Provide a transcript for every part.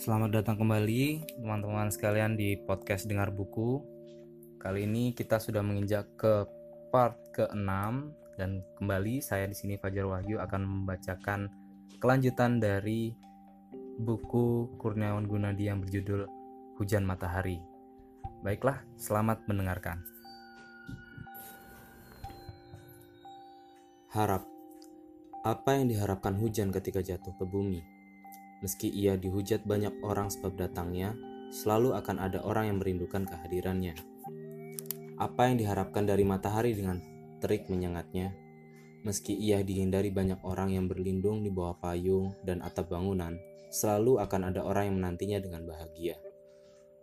Selamat datang kembali teman-teman sekalian di podcast Dengar Buku. Kali ini kita sudah menginjak ke part ke-6 dan kembali saya di sini Fajar Wahyu akan membacakan kelanjutan dari buku Kurniawan Gunadi yang berjudul Hujan Matahari. Baiklah, selamat mendengarkan. Harap. Apa yang diharapkan hujan ketika jatuh ke bumi? Meski ia dihujat banyak orang sebab datangnya, selalu akan ada orang yang merindukan kehadirannya. Apa yang diharapkan dari matahari dengan terik menyengatnya? Meski ia dihindari banyak orang yang berlindung di bawah payung dan atap bangunan, selalu akan ada orang yang menantinya dengan bahagia.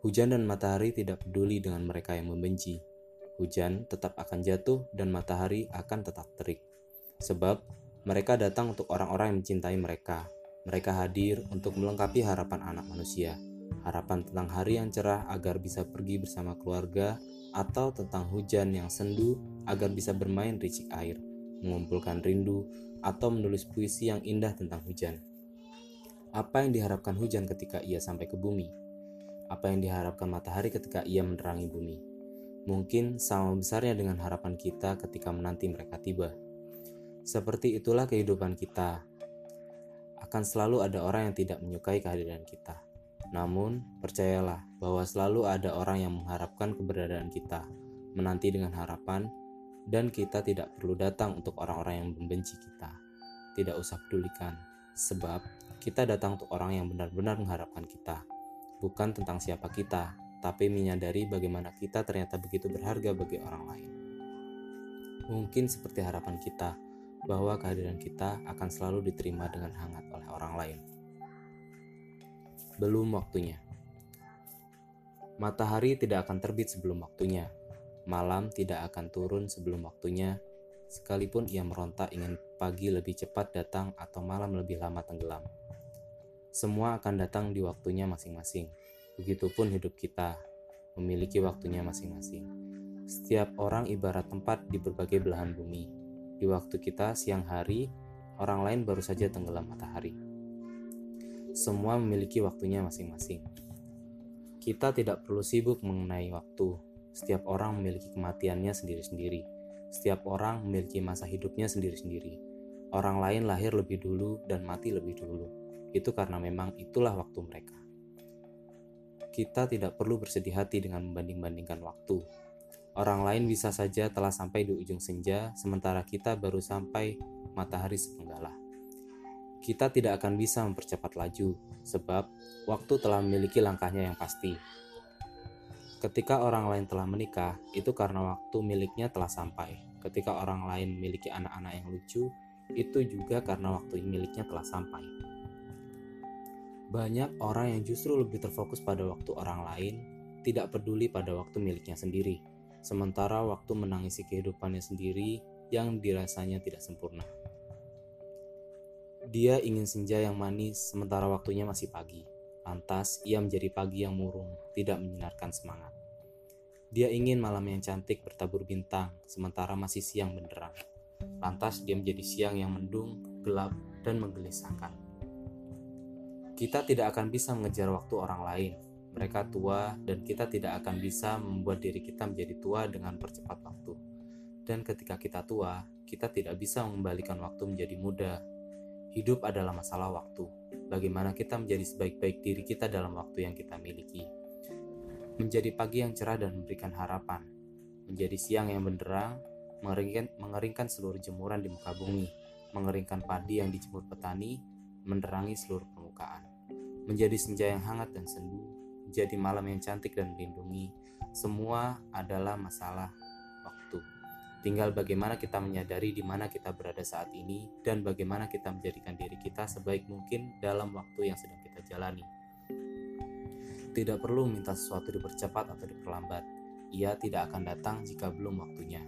Hujan dan matahari tidak peduli dengan mereka yang membenci. Hujan tetap akan jatuh dan matahari akan tetap terik. Sebab mereka datang untuk orang-orang yang mencintai mereka. Mereka hadir untuk melengkapi harapan anak manusia. Harapan tentang hari yang cerah agar bisa pergi bersama keluarga atau tentang hujan yang sendu agar bisa bermain ricik air, mengumpulkan rindu, atau menulis puisi yang indah tentang hujan. Apa yang diharapkan hujan ketika ia sampai ke bumi? Apa yang diharapkan matahari ketika ia menerangi bumi? Mungkin sama besarnya dengan harapan kita ketika menanti mereka tiba. Seperti itulah kehidupan kita. Akan selalu ada orang yang tidak menyukai kehadiran kita. Namun, percayalah bahwa selalu ada orang yang mengharapkan keberadaan kita, menanti dengan harapan, dan kita tidak perlu datang untuk orang-orang yang membenci kita. Tidak usah pedulikan, sebab kita datang untuk orang yang benar-benar mengharapkan kita, bukan tentang siapa kita, tapi menyadari bagaimana kita ternyata begitu berharga bagi orang lain. Mungkin seperti harapan kita, bahwa kehadiran kita akan selalu diterima dengan hangat oleh orang lain. Belum waktunya. Matahari tidak akan terbit sebelum waktunya. Malam tidak akan turun sebelum waktunya, sekalipun ia meronta ingin pagi lebih cepat datang atau malam lebih lama tenggelam. Semua akan datang di waktunya masing-masing. Begitupun hidup kita, memiliki waktunya masing-masing. Setiap orang ibarat tempat di berbagai belahan bumi, di waktu kita siang hari, orang lain baru saja tenggelam matahari. Semua memiliki waktunya masing-masing. Kita tidak perlu sibuk mengenai waktu. Setiap orang memiliki kematiannya sendiri-sendiri. Setiap orang memiliki masa hidupnya sendiri-sendiri. Orang lain lahir lebih dulu dan mati lebih dulu. Itu karena memang itulah waktu mereka. Kita tidak perlu bersedih hati dengan membanding-bandingkan waktu, Orang lain bisa saja telah sampai di ujung senja, sementara kita baru sampai matahari sepenggalah. Kita tidak akan bisa mempercepat laju, sebab waktu telah memiliki langkahnya yang pasti. Ketika orang lain telah menikah, itu karena waktu miliknya telah sampai. Ketika orang lain memiliki anak-anak yang lucu, itu juga karena waktu miliknya telah sampai. Banyak orang yang justru lebih terfokus pada waktu orang lain, tidak peduli pada waktu miliknya sendiri sementara waktu menangisi kehidupannya sendiri yang dirasanya tidak sempurna. Dia ingin senja yang manis sementara waktunya masih pagi. Lantas ia menjadi pagi yang murung, tidak menyinarkan semangat. Dia ingin malam yang cantik bertabur bintang sementara masih siang benderang. Lantas dia menjadi siang yang mendung, gelap, dan menggelisahkan. Kita tidak akan bisa mengejar waktu orang lain, mereka tua dan kita tidak akan bisa membuat diri kita menjadi tua dengan percepat waktu. Dan ketika kita tua, kita tidak bisa mengembalikan waktu menjadi muda. Hidup adalah masalah waktu. Bagaimana kita menjadi sebaik-baik diri kita dalam waktu yang kita miliki. Menjadi pagi yang cerah dan memberikan harapan. Menjadi siang yang benderang, mengeringkan, mengeringkan seluruh jemuran di muka bumi, mengeringkan padi yang dijemur petani, menerangi seluruh permukaan. Menjadi senja yang hangat dan sendu, jadi malam yang cantik dan melindungi. Semua adalah masalah waktu. Tinggal bagaimana kita menyadari di mana kita berada saat ini dan bagaimana kita menjadikan diri kita sebaik mungkin dalam waktu yang sedang kita jalani. Tidak perlu minta sesuatu dipercepat atau diperlambat. Ia tidak akan datang jika belum waktunya.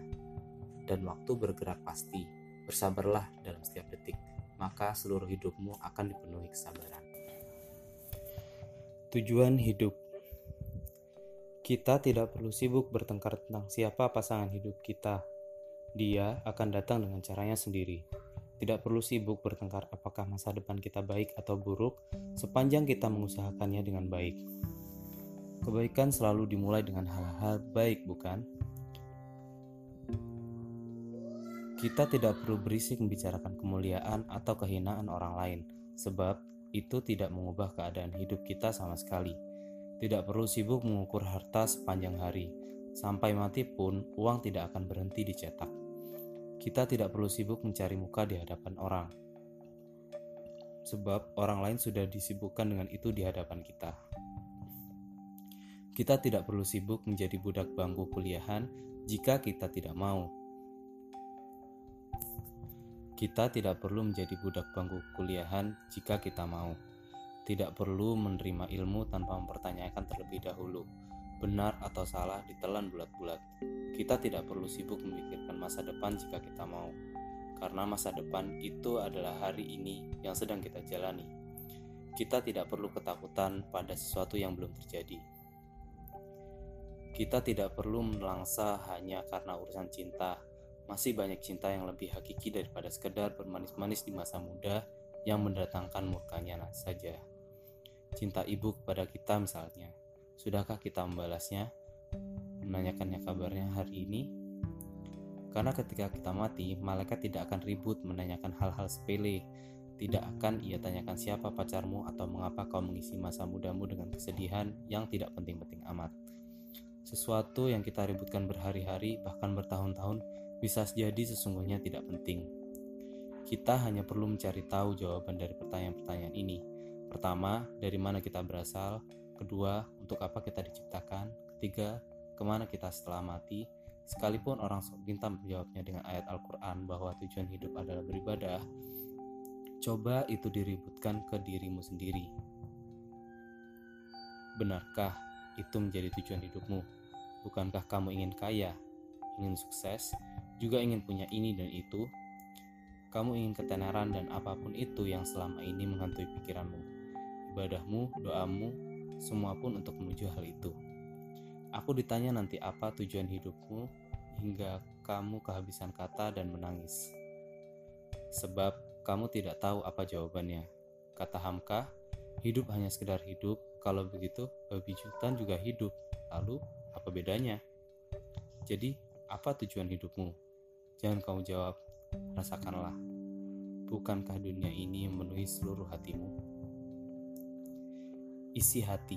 Dan waktu bergerak pasti. Bersabarlah dalam setiap detik, maka seluruh hidupmu akan dipenuhi kesabaran. Tujuan hidup kita tidak perlu sibuk bertengkar tentang siapa pasangan hidup kita. Dia akan datang dengan caranya sendiri. Tidak perlu sibuk bertengkar apakah masa depan kita baik atau buruk, sepanjang kita mengusahakannya dengan baik. Kebaikan selalu dimulai dengan hal-hal baik, bukan? Kita tidak perlu berisik membicarakan kemuliaan atau kehinaan orang lain, sebab itu tidak mengubah keadaan hidup kita sama sekali. Tidak perlu sibuk mengukur harta sepanjang hari, sampai mati pun uang tidak akan berhenti dicetak. Kita tidak perlu sibuk mencari muka di hadapan orang, sebab orang lain sudah disibukkan dengan itu di hadapan kita. Kita tidak perlu sibuk menjadi budak bangku kuliahan jika kita tidak mau. Kita tidak perlu menjadi budak bangku kuliahan jika kita mau. Tidak perlu menerima ilmu tanpa mempertanyakan terlebih dahulu benar atau salah ditelan bulat-bulat. Kita tidak perlu sibuk memikirkan masa depan jika kita mau, karena masa depan itu adalah hari ini yang sedang kita jalani. Kita tidak perlu ketakutan pada sesuatu yang belum terjadi. Kita tidak perlu melangsa hanya karena urusan cinta. Masih banyak cinta yang lebih hakiki daripada sekedar bermanis-manis di masa muda yang mendatangkan murkanya saja. Cinta ibu kepada kita misalnya Sudahkah kita membalasnya? Menanyakannya kabarnya hari ini? Karena ketika kita mati, malaikat tidak akan ribut menanyakan hal-hal sepele. Tidak akan ia tanyakan siapa pacarmu atau mengapa kau mengisi masa mudamu dengan kesedihan yang tidak penting-penting amat. Sesuatu yang kita ributkan berhari-hari, bahkan bertahun-tahun, bisa jadi sesungguhnya tidak penting. Kita hanya perlu mencari tahu jawaban dari pertanyaan-pertanyaan ini. Pertama, dari mana kita berasal, Kedua, untuk apa kita diciptakan? Ketiga, ke mana kita setelah mati? Sekalipun orang sok minta menjawabnya dengan ayat Al-Quran bahwa tujuan hidup adalah beribadah, coba itu diributkan ke dirimu sendiri. Benarkah itu menjadi tujuan hidupmu? Bukankah kamu ingin kaya, ingin sukses, juga ingin punya ini dan itu? Kamu ingin ketenaran dan apa pun itu yang selama ini menghantui pikiranmu. Ibadahmu, doamu, semua pun untuk menuju hal itu. Aku ditanya nanti apa tujuan hidupmu hingga kamu kehabisan kata dan menangis. Sebab kamu tidak tahu apa jawabannya. Kata Hamka, hidup hanya sekedar hidup, kalau begitu babi jutan juga hidup. Lalu apa bedanya? Jadi, apa tujuan hidupmu? Jangan kamu jawab, rasakanlah. Bukankah dunia ini memenuhi seluruh hatimu? Isi hati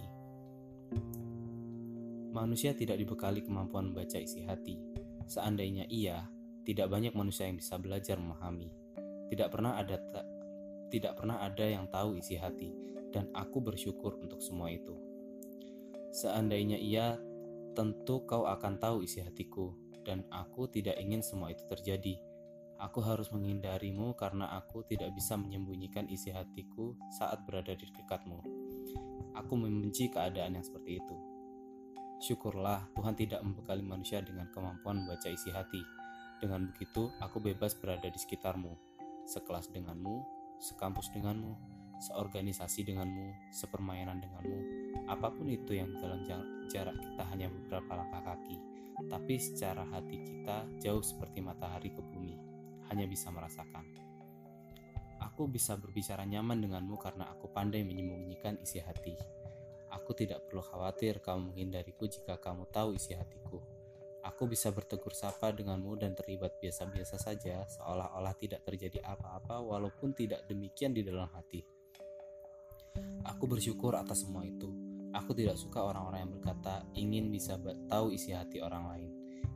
Manusia tidak dibekali kemampuan membaca isi hati. Seandainya ia, tidak banyak manusia yang bisa belajar memahami. Tidak pernah ada tidak pernah ada yang tahu isi hati dan aku bersyukur untuk semua itu. Seandainya ia, tentu kau akan tahu isi hatiku dan aku tidak ingin semua itu terjadi. Aku harus menghindarimu karena aku tidak bisa menyembunyikan isi hatiku saat berada di dekatmu. Aku membenci keadaan yang seperti itu. Syukurlah Tuhan tidak membekali manusia dengan kemampuan membaca isi hati. Dengan begitu, aku bebas berada di sekitarmu, sekelas denganmu, sekampus denganmu, seorganisasi denganmu, sepermainan denganmu, apa pun itu yang dalam jarak kita hanya beberapa langkah kaki, tapi secara hati kita jauh seperti matahari ke bumi, hanya bisa merasakan. Aku bisa berbicara nyaman denganmu karena aku pandai menyembunyikan isi hati. Aku tidak perlu khawatir kamu menghindariku jika kamu tahu isi hatiku. Aku bisa bertegur sapa denganmu dan terlibat biasa-biasa saja, seolah-olah tidak terjadi apa-apa, walaupun tidak demikian di dalam hati. Aku bersyukur atas semua itu. Aku tidak suka orang-orang yang berkata ingin bisa tahu isi hati orang lain.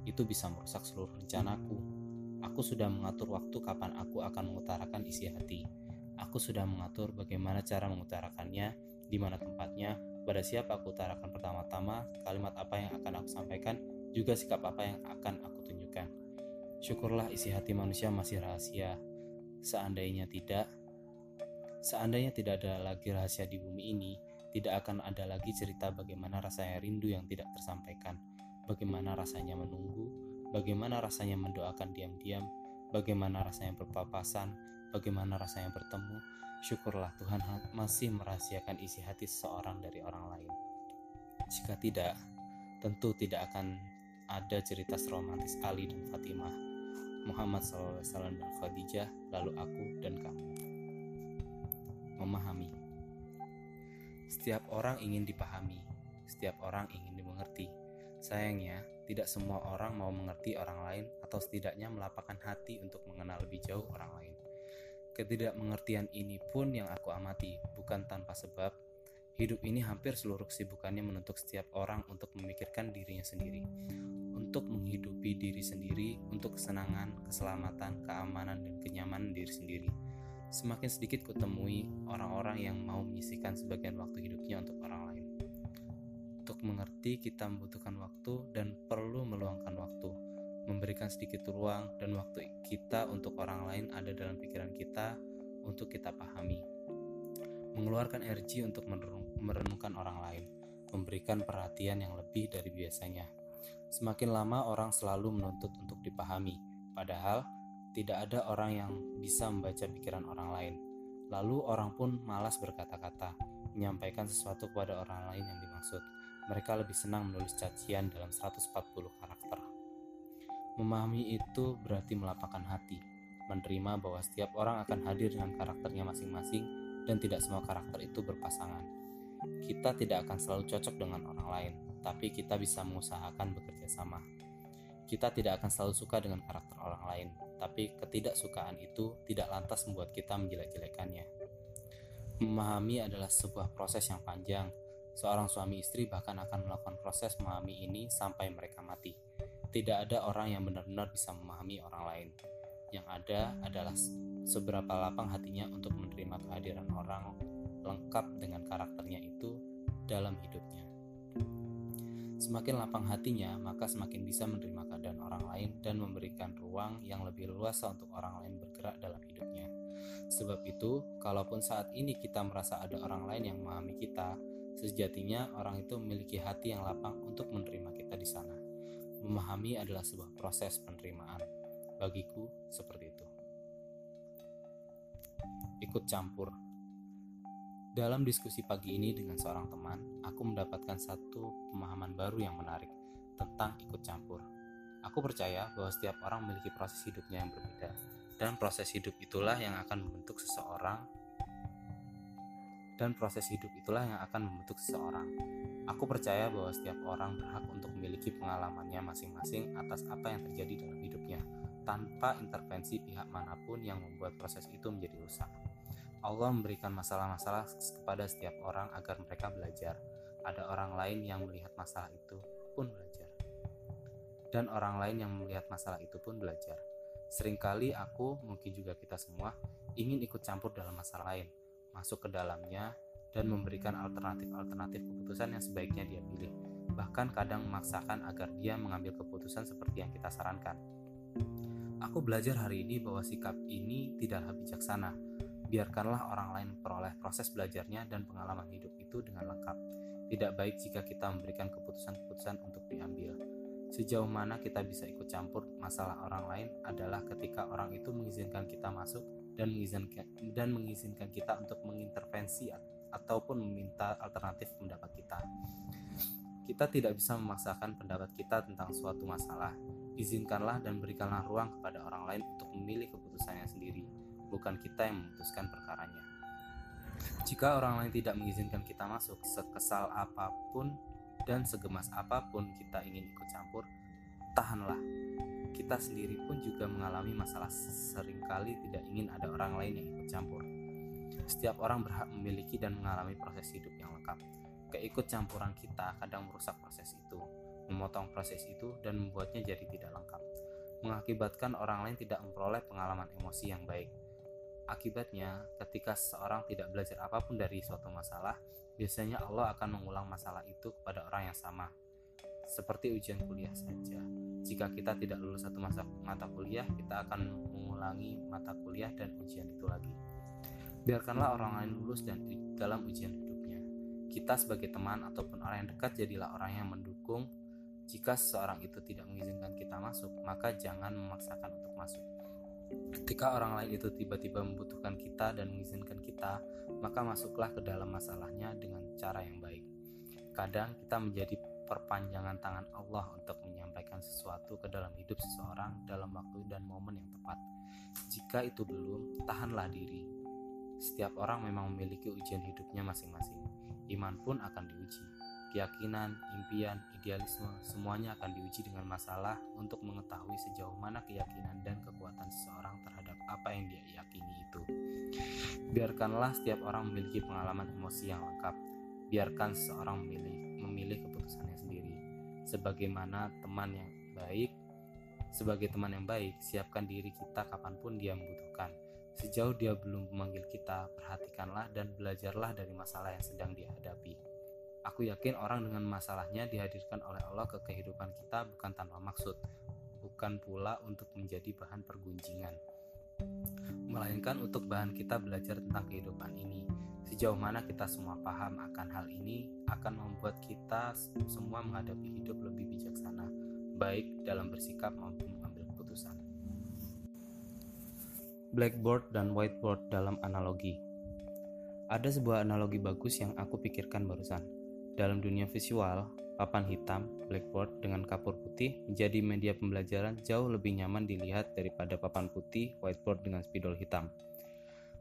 Itu bisa merusak seluruh rencanaku, Aku sudah mengatur waktu kapan aku akan mengutarakan isi hati. Aku sudah mengatur bagaimana cara mengutarakannya, di mana tempatnya, pada siapa aku utarakan pertama-tama, kalimat apa yang akan aku sampaikan, juga sikap apa yang akan aku tunjukkan. Syukurlah isi hati manusia masih rahasia. Seandainya tidak, seandainya tidak ada lagi rahasia di bumi ini, tidak akan ada lagi cerita bagaimana rasanya rindu yang tidak tersampaikan, bagaimana rasanya menunggu, bagaimana rasanya mendoakan diam-diam, bagaimana rasanya berpapasan, bagaimana rasanya bertemu. Syukurlah Tuhan masih merahasiakan isi hati seseorang dari orang lain. Jika tidak, tentu tidak akan ada cerita seromantis Ali dan Fatimah. Muhammad SAW dan Khadijah, lalu aku dan kamu. Memahami. Setiap orang ingin dipahami, setiap orang ingin dimengerti. Sayangnya, tidak semua orang mau mengerti orang lain atau setidaknya melapangkan hati untuk mengenal lebih jauh orang lain. Ketidakmengertian ini pun yang aku amati, bukan tanpa sebab. Hidup ini hampir seluruh kesibukannya menuntut setiap orang untuk memikirkan dirinya sendiri, untuk menghidupi diri sendiri, untuk kesenangan, keselamatan, keamanan, dan kenyamanan diri sendiri. Semakin sedikit kutemui orang-orang yang mau menyisihkan sebagian waktu hidupnya untuk orang lain. Untuk mengerti, kita membutuhkan waktu dan perlu meluangkan waktu, memberikan sedikit ruang dan waktu kita untuk orang lain ada dalam pikiran kita untuk kita pahami mengeluarkan energi untuk merenungkan orang lain, memberikan perhatian yang lebih dari biasanya. Semakin lama orang selalu menuntut untuk dipahami, padahal tidak ada orang yang bisa membaca pikiran orang lain. Lalu orang pun malas berkata-kata, menyampaikan sesuatu kepada orang lain yang dimaksud. Mereka lebih senang menulis cacian dalam 140 karakter. Memahami itu berarti melapangkan hati, menerima bahwa setiap orang akan hadir dengan karakternya masing-masing dan tidak semua karakter itu berpasangan. Kita tidak akan selalu cocok dengan orang lain, tapi kita bisa mengusahakan bekerja sama. Kita tidak akan selalu suka dengan karakter orang lain, tapi ketidaksukaan itu tidak lantas membuat kita menjelek-jelekannya. Memahami adalah sebuah proses yang panjang. Seorang suami istri bahkan akan melakukan proses memahami ini sampai mereka mati. Tidak ada orang yang benar-benar bisa memahami orang lain yang ada adalah seberapa lapang hatinya untuk menerima kehadiran orang lengkap dengan karakternya itu dalam hidupnya. Semakin lapang hatinya, maka semakin bisa menerima keadaan orang lain dan memberikan ruang yang lebih luas untuk orang lain bergerak dalam hidupnya. Sebab itu, kalaupun saat ini kita merasa ada orang lain yang memahami kita, sejatinya orang itu memiliki hati yang lapang untuk menerima kita di sana. Memahami adalah sebuah proses penerimaan Bagiku seperti itu. Ikut campur. Dalam diskusi pagi ini dengan seorang teman, aku mendapatkan satu pemahaman baru yang menarik tentang ikut campur. Aku percaya bahwa setiap orang memiliki proses hidupnya yang berbeda, dan proses hidup itulah yang akan membentuk seseorang dan proses hidup itulah yang akan membentuk seseorang. Aku percaya bahwa setiap orang berhak untuk memiliki pengalamannya masing-masing atas apa yang terjadi dalam hidupnya, tanpa intervensi pihak mana pun yang membuat proses itu menjadi rusak. Allah memberikan masalah-masalah kepada setiap orang agar mereka belajar. Ada orang lain yang melihat masalah itu pun belajar. Dan orang lain yang melihat masalah itu pun belajar. Seringkali aku, mungkin juga kita semua, ingin ikut campur dalam masalah lain, masuk ke dalamnya, dan memberikan alternatif-alternatif keputusan yang sebaiknya dia pilih. Bahkan kadang memaksakan agar dia mengambil keputusan seperti yang kita sarankan. Aku belajar hari ini bahwa sikap ini tidaklah bijaksana. Biarkanlah orang lain peroleh proses belajarnya dan pengalaman hidup itu dengan lengkap. Tidak baik jika kita memberikan keputusan-keputusan untuk diambil. Sejauh mana kita bisa ikut campur masalah orang lain adalah ketika orang itu mengizinkan kita masuk dan mengizinkan dan mengizinkan kita untuk mengintervensi ataupun meminta alternatif pendapat kita. Kita tidak bisa memaksakan pendapat kita tentang suatu masalah Izinkanlah dan berikanlah ruang kepada orang lain untuk memilih keputusannya sendiri, bukan kita yang memutuskan perkaranya. Jika orang lain tidak mengizinkan kita masuk, sekesal apa pun dan segemas apa pun kita ingin ikut campur, tahanlah. Kita sendiri pun juga mengalami masalah sering kali tidak ingin ada orang lain yang ikut campur. Setiap orang berhak memiliki dan mengalami proses hidup yang lengkap. Keikut campuran kita kadang merusak proses itu memotong proses itu dan membuatnya jadi tidak lengkap, mengakibatkan orang lain tidak memperoleh pengalaman emosi yang baik. Akibatnya, ketika seseorang tidak belajar apa pun dari suatu masalah, biasanya Allah akan mengulang masalah itu kepada orang yang sama. Seperti ujian kuliah saja. Jika kita tidak lulus satu masa, mata kuliah, kita akan mengulangi mata kuliah dan ujian itu lagi. Biarkanlah orang lain lulus dan dalam ujian hidupnya. Kita sebagai teman ataupun orang yang dekat jadilah orang yang mendukung jika seseorang itu tidak mengizinkan kita masuk, maka jangan memaksakan untuk masuk. Ketika orang lain itu tiba-tiba membutuhkan kita dan mengizinkan kita, maka masuklah ke dalam masalahnya dengan cara yang baik. Kadang kita menjadi perpanjangan tangan Allah untuk menyampaikan sesuatu ke dalam hidup seseorang dalam waktu dan momen yang tepat. Jika itu belum, tahanlah diri. Setiap orang memang memiliki ujian hidupnya masing-masing. Iman pun akan diuji. Keyakinan, impian, idealisme, semuanya akan diuji dengan masalah untuk mengetahui sejauh mana keyakinan dan kekuatan seseorang terhadap apa yang dia yakini itu. Biarkanlah setiap orang memiliki pengalaman emosi yang lengkap. Biarkan seseorang memilih memilih keputusannya sendiri. Sebagaimana teman yang baik, sebagai teman yang baik, siapkan diri kita kapan pun dia membutuhkan. Sejauh dia belum memanggil kita, perhatikanlah dan belajarlah dari masalah yang sedang dihadapi. Aku yakin orang dengan masalahnya dihadirkan oleh Allah ke kehidupan kita bukan tanpa maksud, bukan pula untuk menjadi bahan pergunjingan, melainkan untuk bahan kita belajar tentang kehidupan ini. Sejauh mana kita semua paham akan hal ini akan membuat kita semua menghadapi hidup lebih bijaksana, baik dalam bersikap maupun mengambil keputusan. Blackboard dan whiteboard dalam analogi. Ada sebuah analogi bagus yang aku pikirkan barusan. Dalam dunia visual, papan hitam, blackboard dengan kapur putih menjadi media pembelajaran jauh lebih nyaman dilihat daripada papan putih, whiteboard dengan spidol hitam.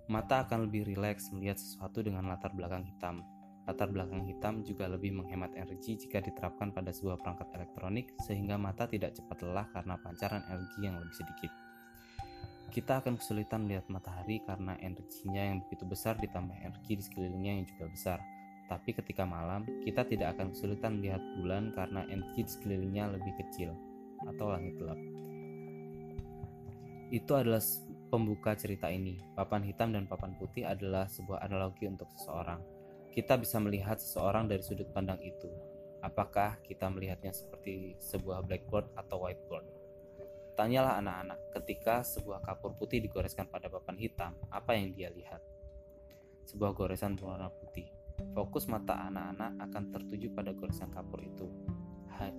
Mata akan lebih rileks melihat sesuatu dengan latar belakang hitam. Latar belakang hitam juga lebih menghemat energi jika diterapkan pada sebuah perangkat elektronik sehingga mata tidak cepat lelah karena pancaran energi yang lebih sedikit. Kita akan kesulitan melihat matahari karena energinya yang begitu besar ditambah energi di sekelilingnya yang juga besar tapi ketika malam, kita tidak akan kesulitan melihat bulan karena energi sekelilingnya lebih kecil atau langit gelap. Itu adalah pembuka cerita ini. Papan hitam dan papan putih adalah sebuah analogi untuk seseorang. Kita bisa melihat seseorang dari sudut pandang itu. Apakah kita melihatnya seperti sebuah blackboard atau whiteboard? Tanyalah anak-anak, ketika sebuah kapur putih digoreskan pada papan hitam, apa yang dia lihat? Sebuah goresan berwarna putih. Fokus mata anak-anak akan tertuju pada goresan kapur itu.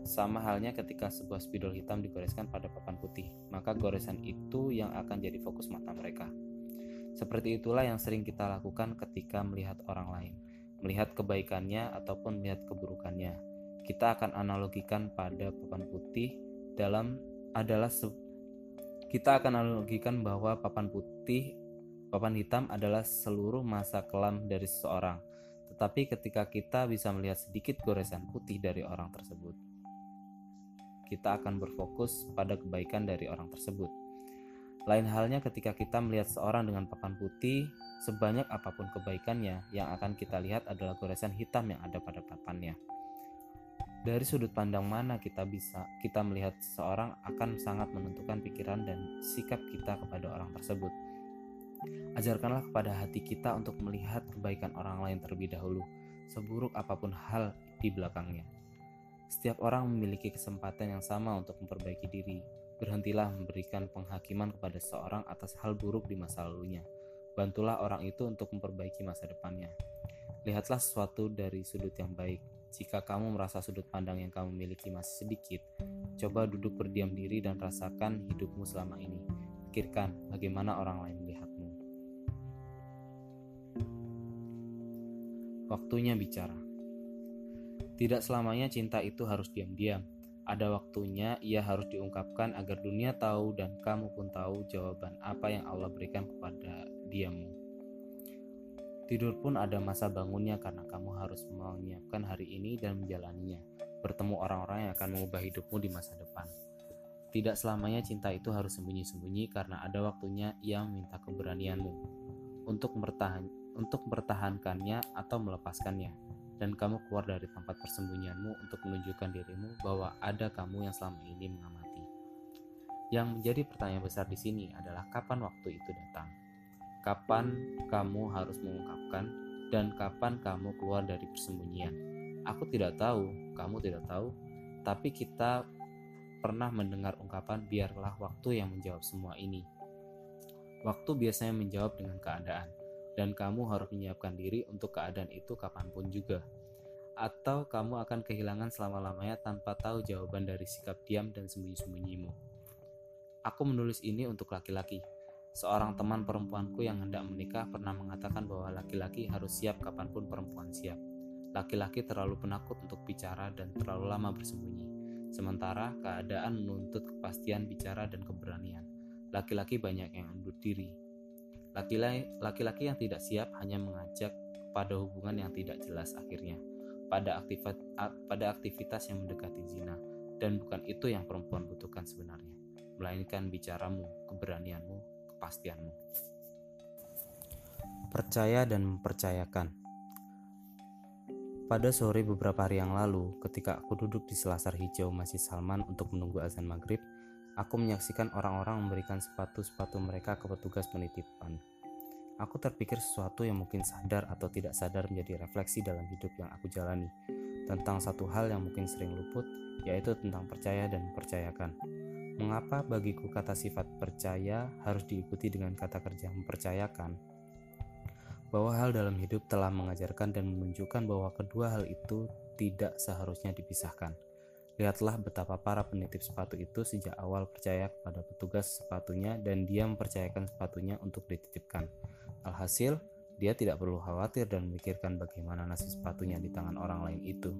Sama halnya ketika sebuah spidol hitam digoreskan pada papan putih, maka goresan itu yang akan jadi fokus mata mereka. Seperti itulah yang sering kita lakukan ketika melihat orang lain, melihat kebaikannya ataupun melihat keburukannya. Kita akan analogikan pada papan putih dalam adalah kita akan analogikan bahwa papan putih, papan hitam adalah seluruh masa kelam dari seseorang tetapi ketika kita bisa melihat sedikit goresan putih dari orang tersebut, kita akan berfokus pada kebaikan dari orang tersebut. Lain halnya ketika kita melihat seorang dengan papan putih, sebanyak apa pun kebaikannya, yang akan kita lihat adalah goresan hitam yang ada pada papannya. Dari sudut pandang mana kita bisa kita melihat seseorang akan sangat menentukan pikiran dan sikap kita kepada orang tersebut. Ajarkanlah kepada hati kita untuk melihat kebaikan orang lain terlebih dahulu, seburuk apa pun hal di belakangnya. Setiap orang memiliki kesempatan yang sama untuk memperbaiki diri. Berhentilah memberikan penghakiman kepada seorang atas hal buruk di masa lalunya. Bantulah orang itu untuk memperbaiki masa depannya. Lihatlah sesuatu dari sudut yang baik. Jika kamu merasa sudut pandang yang kamu miliki masih sedikit, coba duduk berdiam diri dan rasakan hidupmu selama ini. Pikirkan bagaimana orang lain Waktunya bicara. Tidak selamanya cinta itu harus diam-diam. Ada waktunya ia harus diungkapkan agar dunia tahu dan kamu pun tahu jawaban apa yang Allah berikan kepada diamu. Tidur pun ada masa bangunnya karena kamu harus menyiapkan hari ini dan menjalaninya. Bertemu orang-orang yang akan mengubah hidupmu di masa depan. Tidak selamanya cinta itu harus sembunyi-sembunyi karena ada waktunya ia meminta keberanianmu untuk bertahan untuk mempertahankannya atau melepaskannya, dan kamu keluar dari tempat persembunyianmu untuk menunjukkan dirimu bahwa ada kamu yang selama ini mengamati. Yang menjadi pertanyaan besar di sini adalah kapan waktu itu datang. Kapan kamu harus mengungkapkan dan kapan kamu keluar dari persembunyian. Aku tidak tahu, kamu tidak tahu, tapi kita pernah mendengar ungkapan biarlah waktu yang menjawab semua ini. Waktu biasanya menjawab dengan keadaan dan kamu harus menyiapkan diri untuk keadaan itu kapan pun juga. Atau kamu akan kehilangan selama-lamanya tanpa tahu jawaban dari sikap diam dan sembunyi-sembunyimu. Aku menulis ini untuk laki-laki. Seorang teman perempuanku yang hendak menikah pernah mengatakan bahwa laki-laki harus siap kapan pun perempuan siap. Laki-laki terlalu penakut untuk bicara dan terlalu lama bersembunyi. Sementara keadaan menuntut kepastian bicara dan keberanian. Laki-laki banyak yang undur diri. Laki-laki yang tidak siap hanya mengajak pada hubungan yang tidak jelas akhirnya, pada aktivitas, pada aktivitas yang mendekati zina, dan bukan itu yang perempuan butuhkan sebenarnya, melainkan bicaramu, keberanianmu, kepastianmu. Percaya dan mempercayakan. Pada sore beberapa hari yang lalu, ketika aku duduk di selasar hijau Masjid Salman untuk menunggu azan maghrib, aku menyaksikan orang-orang memberikan sepatu-sepatu mereka ke petugas penitipan. Aku terpikir sesuatu yang mungkin sadar atau tidak sadar menjadi refleksi dalam hidup yang aku jalani, tentang satu hal yang mungkin sering luput, yaitu tentang percaya dan mempercayakan. Mengapa bagiku kata sifat percaya harus diikuti dengan kata kerja mempercayakan? bahwa hal dalam hidup telah mengajarkan dan menunjukkan bahwa kedua hal itu tidak seharusnya dipisahkan. Lihatlah betapa para penitip sepatu itu sejak awal percaya kepada petugas sepatunya dan dia mempercayakan sepatunya untuk dititipkan. Alhasil, dia tidak perlu khawatir dan memikirkan bagaimana nasib sepatunya di tangan orang lain itu.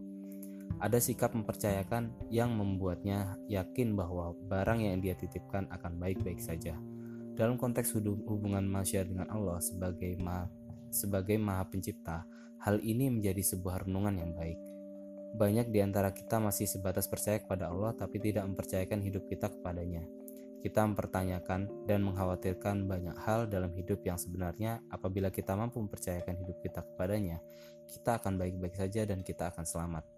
Ada sikap mempercayakan yang membuatnya yakin bahwa barang yang dia titipkan akan baik-baik saja. Dalam konteks hubungan manusia dengan Allah sebagai maha sebagai Maha Pencipta, hal ini menjadi sebuah renungan yang baik. Banyak di antara kita masih sebatas percaya kepada Allah, tapi tidak mempercayakan hidup kita kepadanya. Kita mempertanyakan dan mengkhawatirkan banyak hal dalam hidup yang sebenarnya, apabila kita mampu mempercayakan hidup kita kepadanya, kita akan baik-baik saja dan kita akan selamat.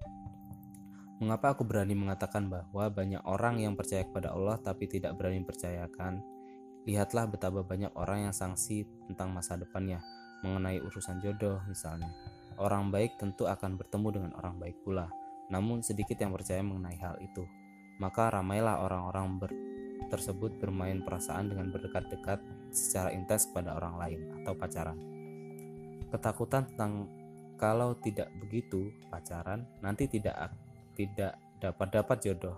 Mengapa aku berani mengatakan bahwa banyak orang yang percaya kepada Allah tapi tidak berani percayakan? Lihatlah betapa banyak orang yang sangsi tentang masa depannya, mengenai urusan jodoh misalnya. Orang baik tentu akan bertemu dengan orang baik pula, namun sedikit yang percaya mengenai hal itu. Maka ramailah orang-orang ber tersebut bermain perasaan dengan berdekat-dekat secara intens kepada orang lain atau pacaran. Ketakutan tentang kalau tidak begitu pacaran nanti tidak tidak dapat dapat jodoh.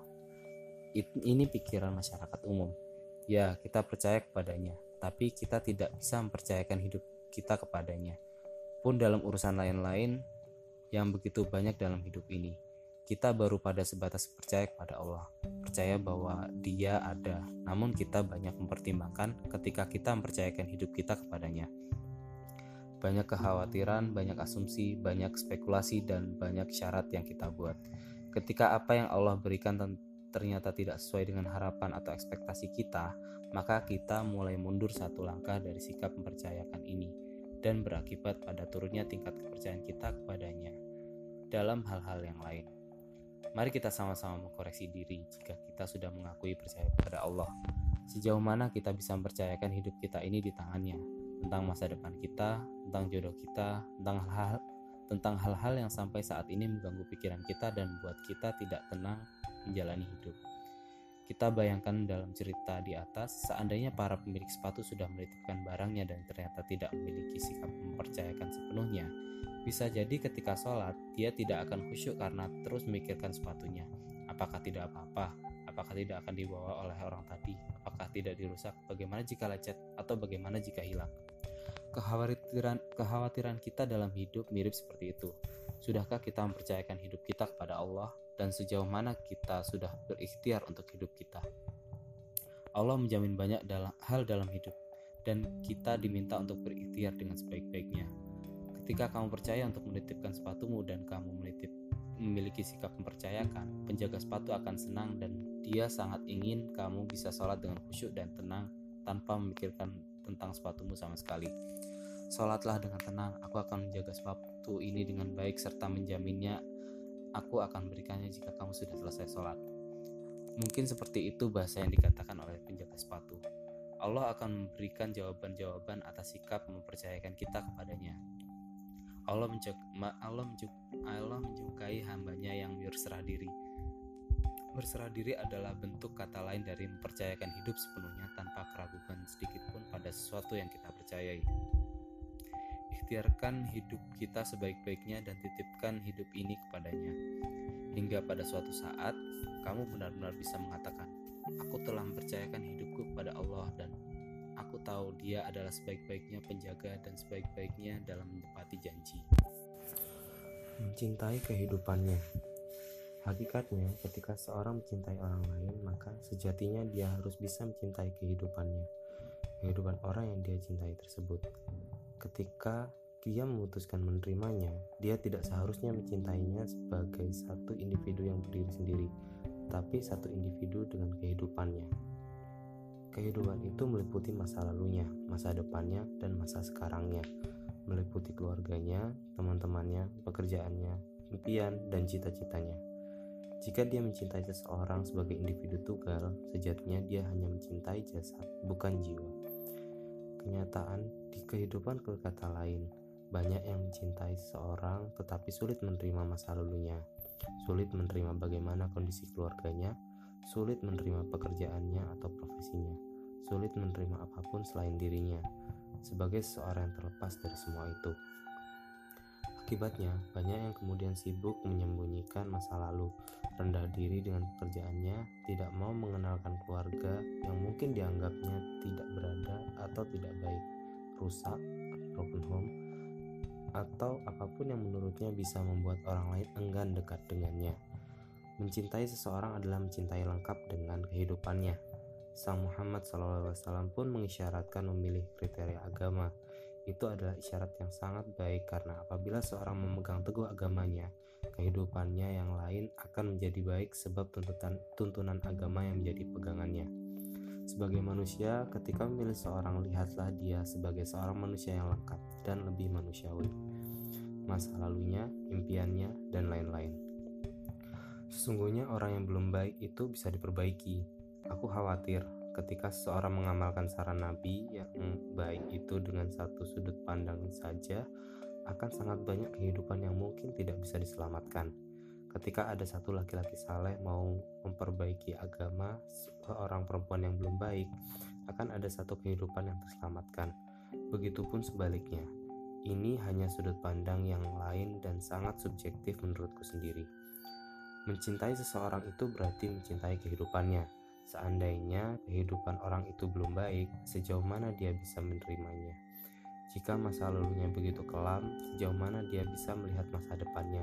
Ini pikiran masyarakat umum. Ya, kita percaya kepadanya, tapi kita tidak bisa mempercayakan hidup kita kepadanya. Pun dalam urusan lain-lain yang begitu banyak dalam hidup ini, kita baru pada sebatas percaya kepada Allah, percaya bahwa Dia ada. Namun kita banyak mempertimbangkan ketika kita mempercayakan hidup kita kepadanya. Banyak kekhawatiran, banyak asumsi, banyak spekulasi dan banyak syarat yang kita buat. Ketika apa yang Allah berikan ternyata tidak sesuai dengan harapan atau ekspektasi kita, maka kita mulai mundur satu langkah dari sikap mempercayakan ini dan berakibat pada turunnya tingkat kepercayaan kita kepadanya dalam hal-hal yang lain. Mari kita sama-sama mengkoreksi diri jika kita sudah mengakui percaya kepada Allah. Sejauh mana kita bisa mempercayakan hidup kita ini di tangannya, tentang masa depan kita, tentang jodoh kita, tentang hal-hal tentang hal-hal yang sampai saat ini mengganggu pikiran kita dan membuat kita tidak tenang menjalani hidup. Kita bayangkan dalam cerita di atas, seandainya para pemilik sepatu sudah menitipkan barangnya dan ternyata tidak memiliki sikap mempercayakan sepenuhnya, bisa jadi ketika sholat, dia tidak akan khusyuk karena terus memikirkan sepatunya. Apakah tidak apa-apa? Apakah tidak akan dibawa oleh orang tadi? Apakah tidak dirusak? Bagaimana jika lecet? Atau bagaimana jika hilang? Kekhawatiran, kekhawatiran kita dalam hidup mirip seperti itu. Sudahkah kita mempercayakan hidup kita kepada Allah dan sejauh mana kita sudah berikhtiar untuk hidup kita. Allah menjamin banyak dalam hal dalam hidup dan kita diminta untuk berikhtiar dengan sebaik-baiknya. Ketika kamu percaya untuk menitipkan sepatumu dan kamu menitip memiliki sikap mempercayakan, penjaga sepatu akan senang dan dia sangat ingin kamu bisa sholat dengan khusyuk dan tenang tanpa memikirkan tentang sepatumu sama sekali. Sholatlah dengan tenang, aku akan menjaga sepatu ini dengan baik serta menjaminnya aku akan berikannya jika kamu sudah selesai sholat. Mungkin seperti itu bahasa yang dikatakan oleh penjaga sepatu. Allah akan memberikan jawaban-jawaban atas sikap mempercayakan kita kepadanya. Allah, menyukai hambanya yang berserah diri. Berserah diri adalah bentuk kata lain dari mempercayakan hidup sepenuhnya tanpa keraguan sedikit pun pada sesuatu yang kita percayai ikhtiarkan hidup kita sebaik-baiknya dan titipkan hidup ini kepadanya. Hingga pada suatu saat, kamu benar-benar bisa mengatakan, Aku telah mempercayakan hidupku kepada Allah dan aku tahu dia adalah sebaik-baiknya penjaga dan sebaik-baiknya dalam menepati janji. Mencintai kehidupannya. Hakikatnya, ketika seorang mencintai orang lain, maka sejatinya dia harus bisa mencintai kehidupannya, kehidupan orang yang dia cintai tersebut. Ketika dia memutuskan menerimanya, dia tidak seharusnya mencintainya sebagai satu individu yang berdiri sendiri, tapi satu individu dengan kehidupannya. Kehidupan itu meliputi masa lalunya, masa depannya, dan masa sekarangnya, meliputi keluarganya, teman-temannya, pekerjaannya, impian, dan cita-citanya. Jika dia mencintai seseorang sebagai individu tunggal, sejatinya dia hanya mencintai jasad, bukan jiwa. Kenyataan di kehidupan berkata lain, banyak yang mencintai seseorang tetapi sulit menerima masa lalunya, sulit menerima bagaimana kondisi keluarganya, sulit menerima pekerjaannya atau profesinya, sulit menerima apa pun selain dirinya, sebagai seseorang yang terlepas dari semua itu. Akibatnya, banyak yang kemudian sibuk menyembunyikan masa lalu, rendah diri dengan pekerjaannya, tidak mau mengenalkan keluarga yang mungkin dianggapnya tidak berada atau tidak baik, rusak, broken home, atau apa pun yang menurutnya bisa membuat orang lain enggan dekat dengannya. Mencintai seseorang adalah mencintai lengkap dengan kehidupannya. Sang Muhammad SAW pun mengisyaratkan memilih kriteria agama, itu adalah isyarat yang sangat baik karena apabila seorang memegang teguh agamanya, kehidupannya yang lain akan menjadi baik sebab tuntutan tuntunan agama yang menjadi pegangannya. Sebagai manusia, ketika memilih seorang, lihatlah dia sebagai seorang manusia yang lengkap dan lebih manusiawi. Masa lalunya, impiannya, dan lain-lain. Sesungguhnya orang yang belum baik itu bisa diperbaiki. Aku khawatir ketika seseorang mengamalkan saran Nabi yang baik itu dengan satu sudut pandang saja, akan sangat banyak kehidupan yang mungkin tidak bisa diselamatkan. Ketika ada satu laki-laki saleh mau memperbaiki agama seorang perempuan yang belum baik, akan ada satu kehidupan yang terselamatkan. Begitupun sebaliknya. Ini hanya sudut pandang yang lain dan sangat subjektif menurutku sendiri. Mencintai seseorang itu berarti mencintai kehidupannya, Seandainya kehidupan orang itu belum baik, sejauh mana dia bisa menerimanya? Jika masa lalunya begitu kelam, sejauh mana dia bisa melihat masa depannya?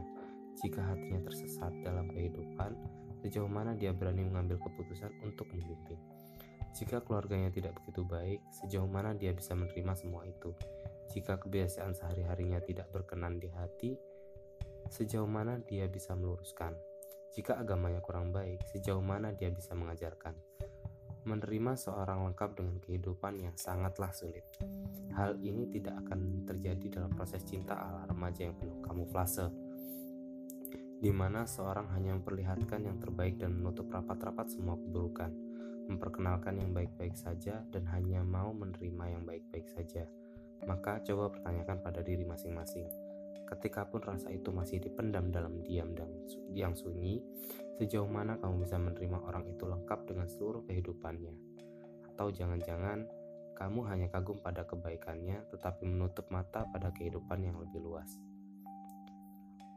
Jika hatinya tersesat dalam kehidupan, sejauh mana dia berani mengambil keputusan untuk memimpin? Jika keluarganya tidak begitu baik, sejauh mana dia bisa menerima semua itu? Jika kebiasaan sehari-harinya tidak berkenan di hati, sejauh mana dia bisa meluruskan? Jika agamanya kurang baik, sejauh mana dia bisa mengajarkan? Menerima seorang lengkap dengan kehidupan yang sangatlah sulit. Hal ini tidak akan terjadi dalam proses cinta ala remaja yang penuh kamuflase, di mana seorang hanya memperlihatkan yang terbaik dan menutup rapat-rapat semua keburukan, memperkenalkan yang baik-baik saja dan hanya mau menerima yang baik-baik saja. Maka coba pertanyakan pada diri masing-masing Ketika pun rasa itu masih dipendam dalam diam dan yang sunyi, sejauh mana kamu bisa menerima orang itu lengkap dengan seluruh kehidupannya? Atau jangan-jangan kamu hanya kagum pada kebaikannya tetapi menutup mata pada kehidupan yang lebih luas?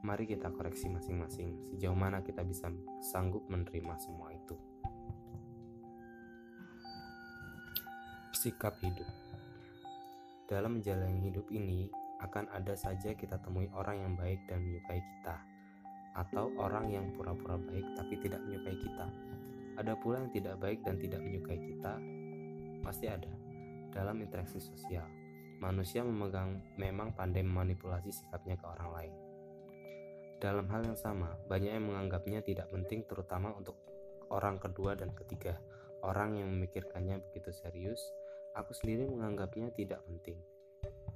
Mari kita koreksi masing-masing sejauh mana kita bisa sanggup menerima semua itu. Sikap hidup dalam menjalani hidup ini, akan ada saja kita temui orang yang baik dan menyukai kita, atau orang yang pura-pura baik tapi tidak menyukai kita. Ada pula yang tidak baik dan tidak menyukai kita, pasti ada. Dalam interaksi sosial, manusia memegang memang pandai memanipulasi sikapnya ke orang lain. Dalam hal yang sama, banyak yang menganggapnya tidak penting terutama untuk orang kedua dan ketiga. Orang yang memikirkannya begitu serius, aku sendiri menganggapnya tidak penting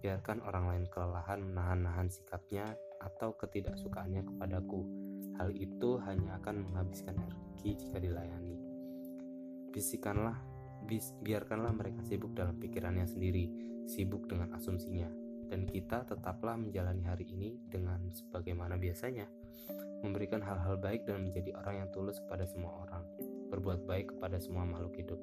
biarkan orang lain kelelahan menahan-nahan sikapnya atau ketidaksukaannya kepadaku. Hal itu hanya akan menghabiskan energi jika dilayani. Bisikanlah, bis, biarkanlah mereka sibuk dalam pikirannya sendiri, sibuk dengan asumsinya, dan kita tetaplah menjalani hari ini dengan sebagaimana biasanya, memberikan hal-hal baik dan menjadi orang yang tulus kepada semua orang, berbuat baik kepada semua makhluk hidup.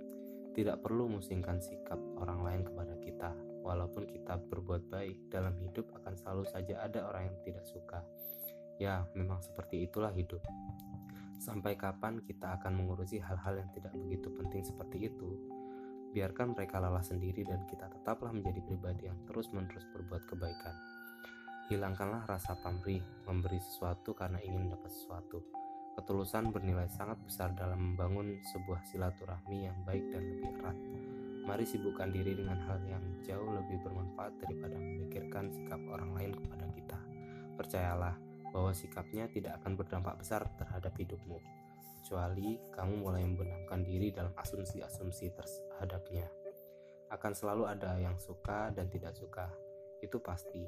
Tidak perlu musingkan sikap orang lain kepada kita, Walaupun kita berbuat baik dalam hidup akan selalu saja ada orang yang tidak suka. Ya, memang seperti itulah hidup. Sampai kapan kita akan mengurusi hal-hal yang tidak begitu penting seperti itu? Biarkan mereka lelah sendiri dan kita tetaplah menjadi pribadi yang terus-menerus berbuat kebaikan. Hilangkanlah rasa pamrih, memberi sesuatu karena ingin dapat sesuatu. Ketulusan bernilai sangat besar dalam membangun sebuah silaturahmi yang baik dan lebih erat. Mari sibukkan diri dengan hal yang jauh lebih bermanfaat daripada memikirkan sikap orang lain kepada kita. Percayalah bahwa sikapnya tidak akan berdampak besar terhadap hidupmu, kecuali kamu mulai membenamkan diri dalam asumsi-asumsi terhadapnya. Akan selalu ada yang suka dan tidak suka, itu pasti.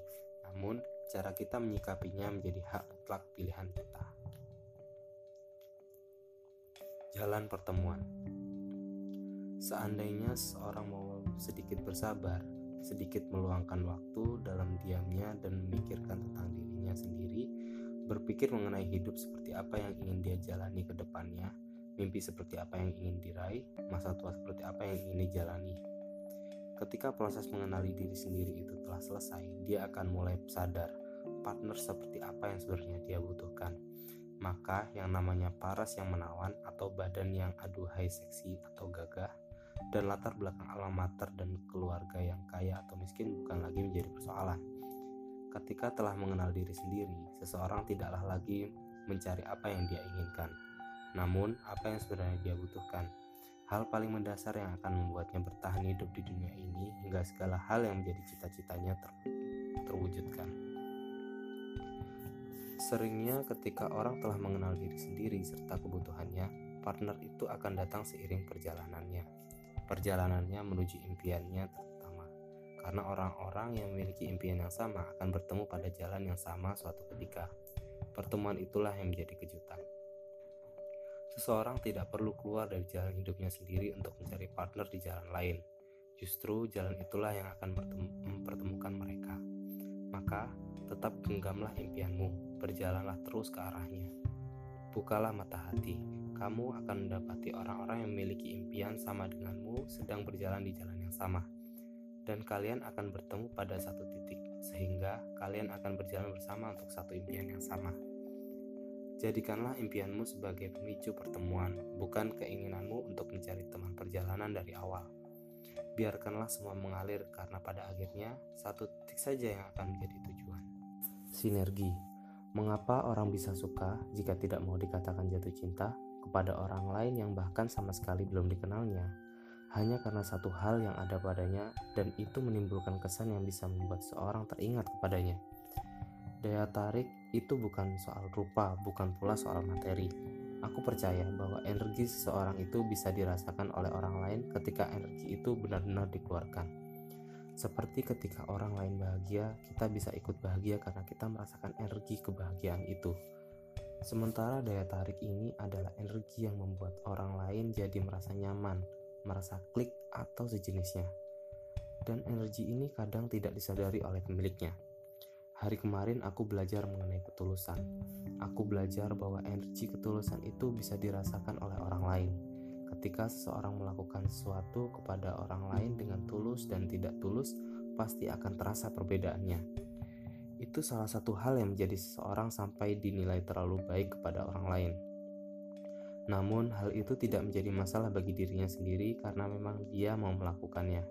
Namun, cara kita menyikapinya menjadi hak mutlak pilihan kita. Jalan pertemuan Seandainya seorang mau sedikit bersabar, sedikit meluangkan waktu dalam diamnya dan memikirkan tentang dirinya sendiri, berpikir mengenai hidup seperti apa yang ingin dia jalani ke depannya, mimpi seperti apa yang ingin diraih, masa tua seperti apa yang ingin dijalani. Ketika proses mengenali diri sendiri itu telah selesai, dia akan mulai sadar partner seperti apa yang sebenarnya dia butuhkan. Maka yang namanya paras yang menawan atau badan yang aduhai seksi atau gagah dan latar belakang alam mater dan keluarga yang kaya atau miskin bukan lagi menjadi persoalan. Ketika telah mengenal diri sendiri, seseorang tidaklah lagi mencari apa yang dia inginkan, namun apa yang sebenarnya dia butuhkan. Hal paling mendasar yang akan membuatnya bertahan hidup di dunia ini hingga segala hal yang menjadi cita-citanya ter terwujudkan. Seringnya ketika orang telah mengenal diri sendiri serta kebutuhannya, partner itu akan datang seiring perjalanannya perjalanannya menuju impiannya karena orang-orang yang memiliki impian yang sama akan bertemu pada jalan yang sama suatu ketika. Pertemuan itulah yang menjadi kejutan. Seseorang tidak perlu keluar dari jalan hidupnya sendiri untuk mencari partner di jalan lain. Justru jalan itulah yang akan mempertemukan mereka. Maka, tetap genggamlah impianmu, berjalanlah terus ke arahnya. Bukalah mata hati, kamu akan mendapati orang-orang yang memiliki impian sama denganmu sedang berjalan di jalan yang sama. Dan kalian akan bertemu pada satu titik, sehingga kalian akan berjalan bersama untuk satu impian yang sama. Jadikanlah impianmu sebagai pemicu pertemuan, bukan keinginanmu untuk mencari teman perjalanan dari awal. Biarkanlah semua mengalir karena pada akhirnya satu titik saja yang akan menjadi tujuan. Sinergi Mengapa orang bisa suka jika tidak mau dikatakan jatuh cinta? kepada orang lain yang bahkan sama sekali belum dikenalnya, hanya karena satu hal yang ada padanya, dan itu menimbulkan kesan yang bisa membuat seorang teringat kepadanya. Daya tarik itu bukan soal rupa, bukan pula soal materi. Aku percaya bahwa energi seseorang itu bisa dirasakan oleh orang lain ketika energi itu benar-benar dikeluarkan. Seperti ketika orang lain bahagia, kita bisa ikut bahagia karena kita merasakan energi kebahagiaan itu. Sementara daya tarik ini adalah energi yang membuat orang lain jadi merasa nyaman, merasa klik atau sejenisnya. Dan energi ini kadang tidak disadari oleh pemiliknya. Hari kemarin aku belajar mengenai ketulusan. Aku belajar bahwa energi ketulusan itu bisa dirasakan oleh orang lain. Ketika seseorang melakukan sesuatu kepada orang lain dengan tulus dan tidak tulus, pasti akan terasa perbedaannya itu salah satu hal yang menjadi seseorang sampai dinilai terlalu baik kepada orang lain. Namun, hal itu tidak menjadi masalah bagi dirinya sendiri karena memang dia mau melakukannya.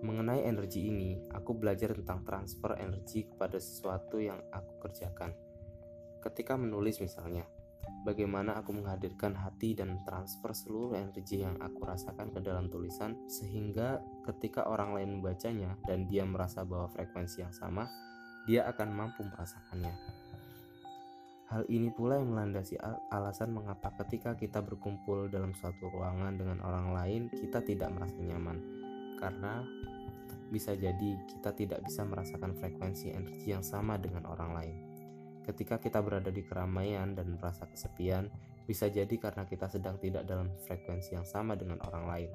Mengenai energi ini, aku belajar tentang transfer energi kepada sesuatu yang aku kerjakan. Ketika menulis misalnya, bagaimana aku menghadirkan hati dan transfer seluruh energi yang aku rasakan ke dalam tulisan sehingga ketika orang lain membacanya dan dia merasa bahwa frekuensi yang sama, dia akan mampu merasakannya. Hal ini pula yang melandasi alasan mengapa ketika kita berkumpul dalam suatu ruangan dengan orang lain, kita tidak merasa nyaman, karena bisa jadi kita tidak bisa merasakan frekuensi energi yang sama dengan orang lain. Ketika kita berada di keramaian dan merasa kesepian, bisa jadi karena kita sedang tidak dalam frekuensi yang sama dengan orang lain.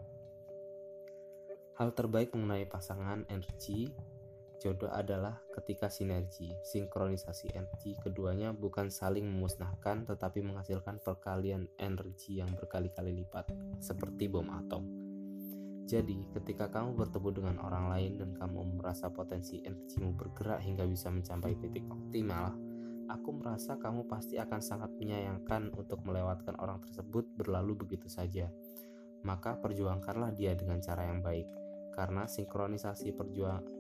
Hal terbaik mengenai pasangan energi Jodoh adalah ketika sinergi, sinkronisasi energi keduanya bukan saling memusnahkan tetapi menghasilkan perkalian energi yang berkali-kali lipat, seperti bom atom. Jadi, ketika kamu bertemu dengan orang lain dan kamu merasa potensi energimu bergerak hingga bisa mencapai titik optimal, aku merasa kamu pasti akan sangat menyayangkan untuk melewatkan orang tersebut berlalu begitu saja. Maka perjuangkanlah dia dengan cara yang baik, karena sinkronisasi perjuang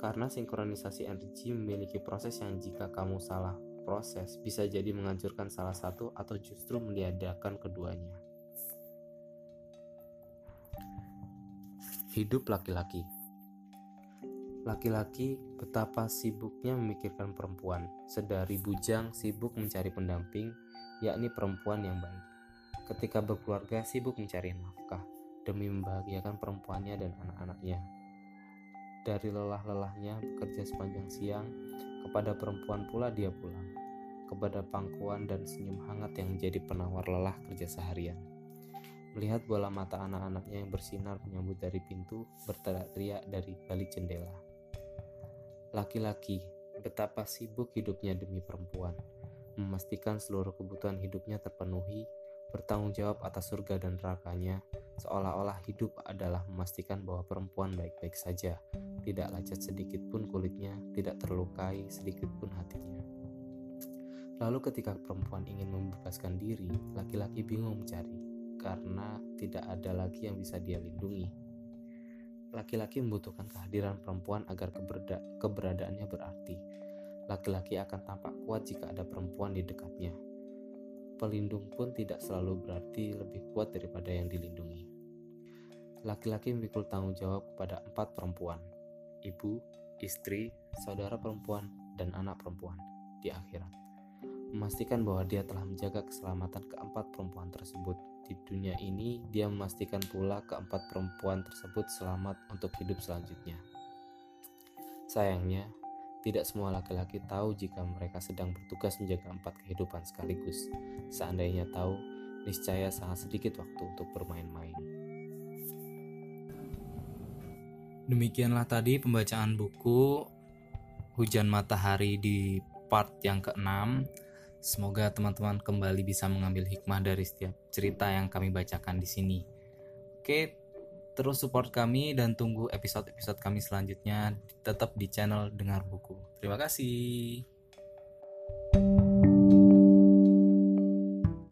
Karena sinkronisasi energi memiliki proses yang jika kamu salah proses bisa jadi menghancurkan salah satu atau justru meniadakan keduanya. Hidup laki-laki Laki-laki betapa sibuknya memikirkan perempuan, sedari bujang sibuk mencari pendamping, yakni perempuan yang baik. Ketika berkeluarga sibuk mencari nafkah demi membahagiakan perempuannya dan anak-anaknya dari lelah-lelahnya bekerja sepanjang siang, kepada perempuan pula dia pulang, kepada pangkuan dan senyum hangat yang menjadi penawar lelah kerja seharian. Melihat bola mata anak-anaknya yang bersinar menyambut dari pintu, berteriak dari balik jendela. Laki-laki, betapa sibuk hidupnya demi perempuan, memastikan seluruh kebutuhan hidupnya terpenuhi, bertanggung jawab atas surga dan nerakanya, seolah-olah hidup adalah memastikan bahwa perempuan baik-baik saja, tidak lecet sedikit pun kulitnya, tidak terlukai sedikit pun hatinya. Lalu ketika perempuan ingin membebaskan diri, laki-laki bingung mencari, karena tidak ada lagi yang bisa dia lindungi. Laki-laki membutuhkan kehadiran perempuan agar keberda keberadaannya berarti. Laki-laki akan tampak kuat jika ada perempuan di dekatnya. Pelindung pun tidak selalu berarti lebih kuat daripada yang dilindungi. Laki-laki memikul tanggung jawab kepada empat perempuan, ibu, istri, saudara perempuan, dan anak perempuan di akhirat. Memastikan bahwa dia telah menjaga keselamatan keempat perempuan tersebut. Di dunia ini, dia memastikan pula keempat perempuan tersebut selamat untuk hidup selanjutnya. Sayangnya, tidak semua laki-laki tahu jika mereka sedang bertugas menjaga empat kehidupan sekaligus. Seandainya tahu, niscaya sangat sedikit waktu untuk bermain-main. Demikianlah tadi pembacaan buku Hujan Matahari di part yang keenam. Semoga teman-teman kembali bisa mengambil hikmah dari setiap cerita yang kami bacakan di sini. Oke, terus support kami dan tunggu episode-episode kami selanjutnya tetap di channel Dengar Buku. Terima kasih.